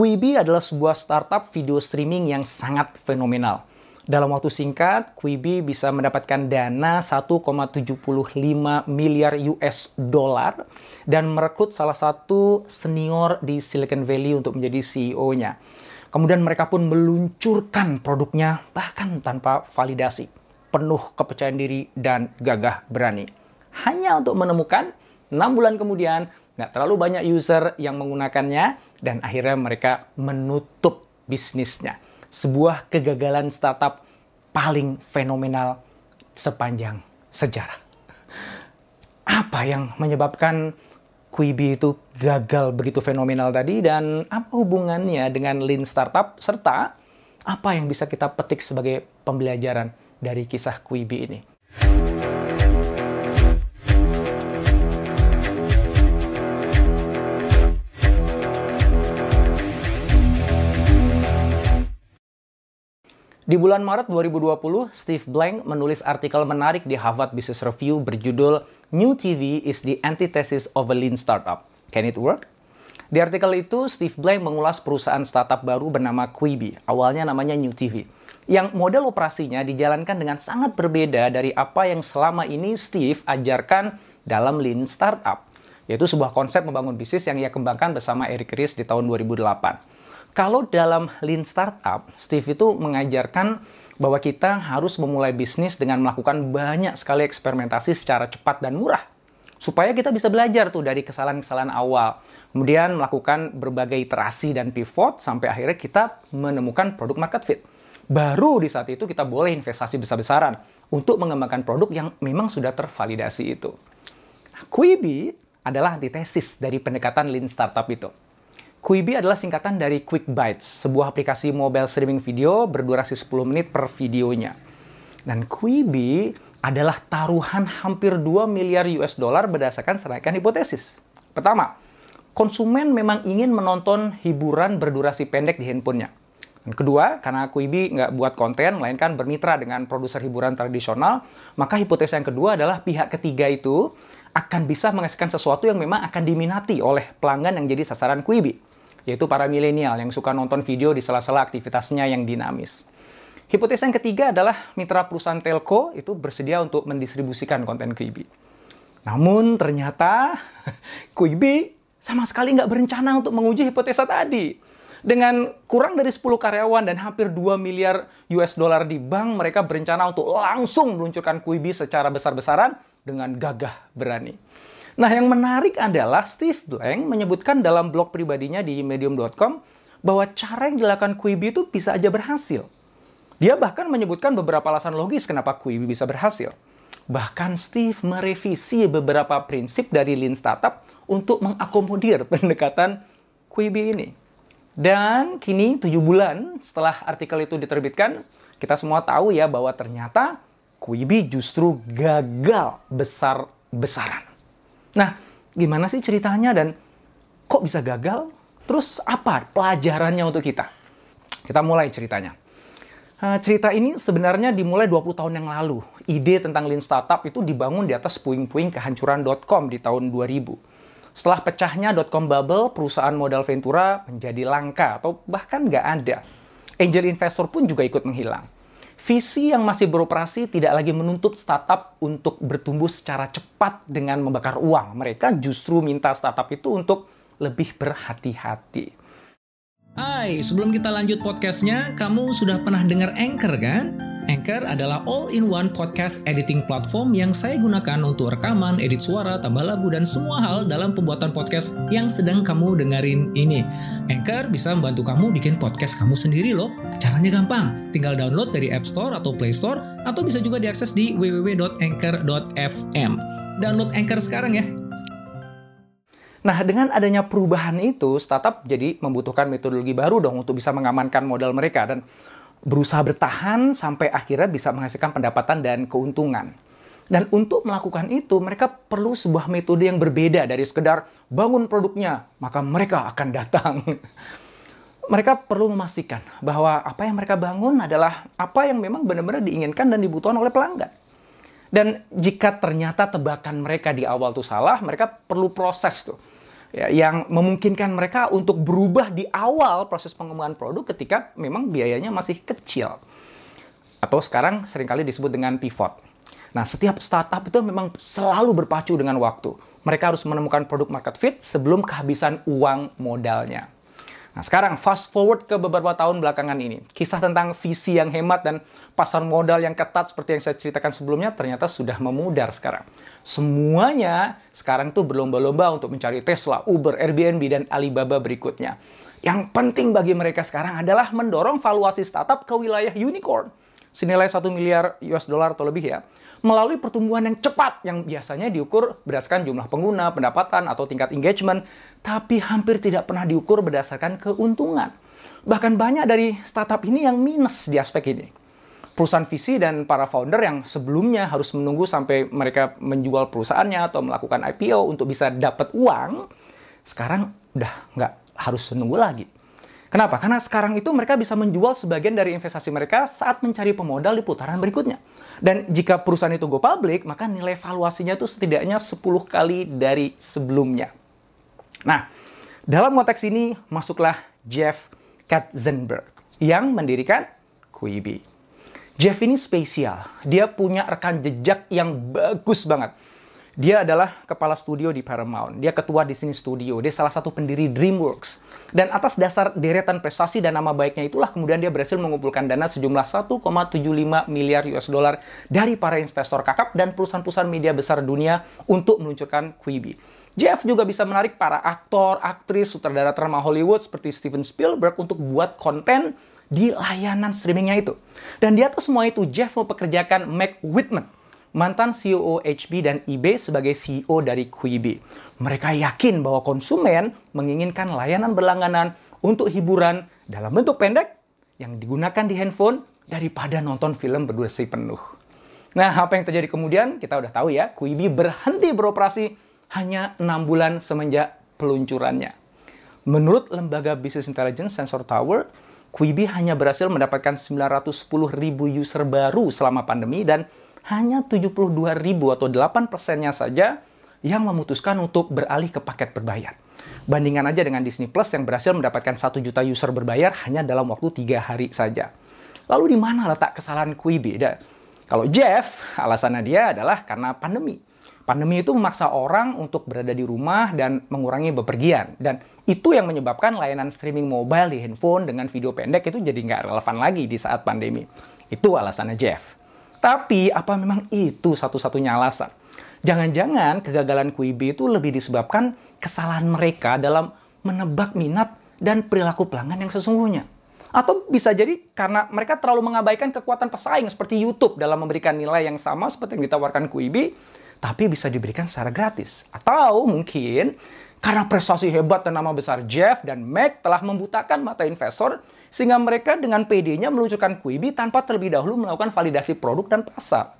Quibi adalah sebuah startup video streaming yang sangat fenomenal. Dalam waktu singkat, Quibi bisa mendapatkan dana 1,75 miliar US dollar dan merekrut salah satu senior di Silicon Valley untuk menjadi CEO-nya. Kemudian mereka pun meluncurkan produknya bahkan tanpa validasi. Penuh kepercayaan diri dan gagah berani. Hanya untuk menemukan 6 bulan kemudian nggak terlalu banyak user yang menggunakannya, dan akhirnya mereka menutup bisnisnya. Sebuah kegagalan startup paling fenomenal sepanjang sejarah. Apa yang menyebabkan Quibi itu gagal begitu fenomenal tadi dan apa hubungannya dengan Lean Startup serta apa yang bisa kita petik sebagai pembelajaran dari kisah Quibi ini? Di bulan Maret 2020, Steve Blank menulis artikel menarik di Harvard Business Review berjudul New TV is the antithesis of a lean startup. Can it work? Di artikel itu, Steve Blank mengulas perusahaan startup baru bernama Quibi, awalnya namanya New TV, yang model operasinya dijalankan dengan sangat berbeda dari apa yang selama ini Steve ajarkan dalam lean startup, yaitu sebuah konsep membangun bisnis yang ia kembangkan bersama Eric Ries di tahun 2008. Kalau dalam Lean Startup, Steve itu mengajarkan bahwa kita harus memulai bisnis dengan melakukan banyak sekali eksperimentasi secara cepat dan murah. Supaya kita bisa belajar tuh dari kesalahan-kesalahan awal. Kemudian melakukan berbagai iterasi dan pivot sampai akhirnya kita menemukan produk market fit. Baru di saat itu kita boleh investasi besar-besaran untuk mengembangkan produk yang memang sudah tervalidasi itu. Quibi adalah antitesis dari pendekatan Lean Startup itu. Quibi adalah singkatan dari Quick Bites, sebuah aplikasi mobile streaming video berdurasi 10 menit per videonya. Dan Quibi adalah taruhan hampir 2 miliar US dollar berdasarkan seraikan hipotesis. Pertama, konsumen memang ingin menonton hiburan berdurasi pendek di handphonenya. Dan kedua, karena Quibi nggak buat konten, melainkan bermitra dengan produser hiburan tradisional, maka hipotesis yang kedua adalah pihak ketiga itu akan bisa menghasilkan sesuatu yang memang akan diminati oleh pelanggan yang jadi sasaran Quibi yaitu para milenial yang suka nonton video di sela-sela aktivitasnya yang dinamis. Hipotesa yang ketiga adalah mitra perusahaan telco itu bersedia untuk mendistribusikan konten Quibi. Namun ternyata Quibi sama sekali nggak berencana untuk menguji hipotesa tadi. Dengan kurang dari 10 karyawan dan hampir 2 miliar US dollar di bank, mereka berencana untuk langsung meluncurkan Quibi secara besar-besaran dengan gagah berani. Nah, yang menarik adalah Steve Blank menyebutkan dalam blog pribadinya di medium.com bahwa cara yang dilakukan Quibi itu bisa aja berhasil. Dia bahkan menyebutkan beberapa alasan logis kenapa Quibi bisa berhasil. Bahkan Steve merevisi beberapa prinsip dari Lean Startup untuk mengakomodir pendekatan Quibi ini. Dan kini tujuh bulan setelah artikel itu diterbitkan, kita semua tahu ya bahwa ternyata Quibi justru gagal besar-besaran. Nah, gimana sih ceritanya dan kok bisa gagal? Terus apa pelajarannya untuk kita? Kita mulai ceritanya. Uh, cerita ini sebenarnya dimulai 20 tahun yang lalu. Ide tentang Lean Startup itu dibangun di atas puing-puing kehancuran.com di tahun 2000. Setelah pecahnya .com bubble, perusahaan modal Ventura menjadi langka atau bahkan nggak ada. Angel investor pun juga ikut menghilang visi yang masih beroperasi tidak lagi menuntut startup untuk bertumbuh secara cepat dengan membakar uang. Mereka justru minta startup itu untuk lebih berhati-hati. Hai, sebelum kita lanjut podcastnya, kamu sudah pernah dengar Anchor kan? Anchor adalah all-in-one podcast editing platform yang saya gunakan untuk rekaman, edit suara, tambah lagu, dan semua hal dalam pembuatan podcast yang sedang kamu dengerin ini. Anchor bisa membantu kamu bikin podcast kamu sendiri loh. Caranya gampang, tinggal download dari App Store atau Play Store, atau bisa juga diakses di www.anchor.fm. Download Anchor sekarang ya. Nah, dengan adanya perubahan itu, startup jadi membutuhkan metodologi baru dong untuk bisa mengamankan modal mereka dan berusaha bertahan sampai akhirnya bisa menghasilkan pendapatan dan keuntungan. Dan untuk melakukan itu, mereka perlu sebuah metode yang berbeda dari sekedar bangun produknya, maka mereka akan datang. mereka perlu memastikan bahwa apa yang mereka bangun adalah apa yang memang benar-benar diinginkan dan dibutuhkan oleh pelanggan. Dan jika ternyata tebakan mereka di awal itu salah, mereka perlu proses tuh. Ya, yang memungkinkan mereka untuk berubah di awal proses pengembangan produk ketika memang biayanya masih kecil. Atau sekarang sering kali disebut dengan pivot. Nah, setiap startup itu memang selalu berpacu dengan waktu. Mereka harus menemukan produk market fit sebelum kehabisan uang modalnya. Nah, sekarang fast forward ke beberapa tahun belakangan ini. Kisah tentang visi yang hemat dan pasar modal yang ketat seperti yang saya ceritakan sebelumnya ternyata sudah memudar sekarang. Semuanya sekarang tuh berlomba-lomba untuk mencari Tesla, Uber, Airbnb, dan Alibaba berikutnya. Yang penting bagi mereka sekarang adalah mendorong valuasi startup ke wilayah unicorn senilai 1 miliar US dollar atau lebih ya, melalui pertumbuhan yang cepat yang biasanya diukur berdasarkan jumlah pengguna, pendapatan, atau tingkat engagement, tapi hampir tidak pernah diukur berdasarkan keuntungan. Bahkan banyak dari startup ini yang minus di aspek ini. Perusahaan visi dan para founder yang sebelumnya harus menunggu sampai mereka menjual perusahaannya atau melakukan IPO untuk bisa dapat uang, sekarang udah nggak harus menunggu lagi Kenapa? Karena sekarang itu mereka bisa menjual sebagian dari investasi mereka saat mencari pemodal di putaran berikutnya. Dan jika perusahaan itu go public, maka nilai valuasinya itu setidaknya 10 kali dari sebelumnya. Nah, dalam konteks ini masuklah Jeff Katzenberg yang mendirikan Quibi. Jeff ini spesial. Dia punya rekan jejak yang bagus banget. Dia adalah kepala studio di Paramount. Dia ketua Disney Studio. Dia salah satu pendiri DreamWorks. Dan atas dasar deretan prestasi dan nama baiknya itulah kemudian dia berhasil mengumpulkan dana sejumlah 1,75 miliar US dollar dari para investor kakap dan perusahaan-perusahaan media besar dunia untuk meluncurkan Quibi. Jeff juga bisa menarik para aktor, aktris, sutradara ternama Hollywood seperti Steven Spielberg untuk buat konten di layanan streamingnya itu. Dan di atas semua itu, Jeff mempekerjakan Mac Whitman, mantan CEO HP dan eBay sebagai CEO dari Quibi. Mereka yakin bahwa konsumen menginginkan layanan berlangganan untuk hiburan dalam bentuk pendek yang digunakan di handphone daripada nonton film berdurasi penuh. Nah, apa yang terjadi kemudian? Kita udah tahu ya, Quibi berhenti beroperasi hanya enam bulan semenjak peluncurannya. Menurut lembaga Business Intelligence Sensor Tower, Quibi hanya berhasil mendapatkan 910 ribu user baru selama pandemi dan hanya 72 ribu atau 8 persennya saja yang memutuskan untuk beralih ke paket berbayar. Bandingkan aja dengan Disney Plus yang berhasil mendapatkan 1 juta user berbayar hanya dalam waktu 3 hari saja. Lalu di mana letak kesalahan Quibi? Dan kalau Jeff, alasannya dia adalah karena pandemi. Pandemi itu memaksa orang untuk berada di rumah dan mengurangi bepergian. Dan itu yang menyebabkan layanan streaming mobile di handphone dengan video pendek itu jadi nggak relevan lagi di saat pandemi. Itu alasannya Jeff. Tapi apa memang itu satu-satunya alasan? Jangan-jangan kegagalan Quibi itu lebih disebabkan kesalahan mereka dalam menebak minat dan perilaku pelanggan yang sesungguhnya. Atau bisa jadi karena mereka terlalu mengabaikan kekuatan pesaing seperti YouTube dalam memberikan nilai yang sama seperti yang ditawarkan Quibi, tapi bisa diberikan secara gratis. Atau mungkin karena prestasi hebat dan nama besar Jeff dan Meg telah membutakan mata investor, sehingga mereka dengan PD-nya meluncurkan Quibi tanpa terlebih dahulu melakukan validasi produk dan pasar.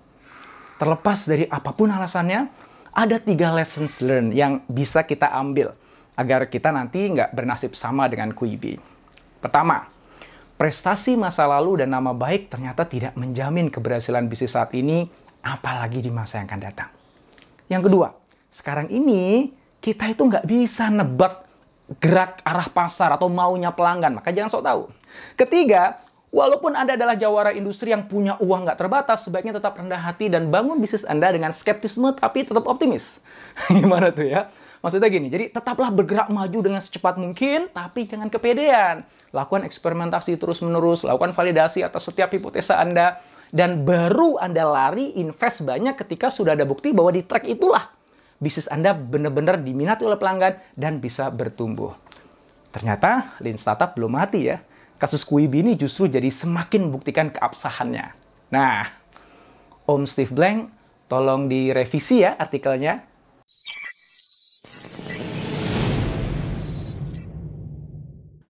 Terlepas dari apa pun alasannya, ada tiga lessons learned yang bisa kita ambil agar kita nanti nggak bernasib sama dengan Quibi. Pertama, prestasi masa lalu dan nama baik ternyata tidak menjamin keberhasilan bisnis saat ini, apalagi di masa yang akan datang. Yang kedua, sekarang ini kita itu nggak bisa nebak gerak arah pasar atau maunya pelanggan. Maka jangan sok tahu. Ketiga, walaupun Anda adalah jawara industri yang punya uang nggak terbatas, sebaiknya tetap rendah hati dan bangun bisnis Anda dengan skeptisme tapi tetap optimis. Gimana tuh ya? Maksudnya gini, jadi tetaplah bergerak maju dengan secepat mungkin, tapi jangan kepedean. Lakukan eksperimentasi terus-menerus, lakukan validasi atas setiap hipotesa Anda, dan baru Anda lari invest banyak ketika sudah ada bukti bahwa di track itulah bisnis Anda benar-benar diminati oleh pelanggan dan bisa bertumbuh. Ternyata Lean Startup belum mati ya. Kasus Quibi ini justru jadi semakin membuktikan keabsahannya. Nah, Om Steve Blank, tolong direvisi ya artikelnya.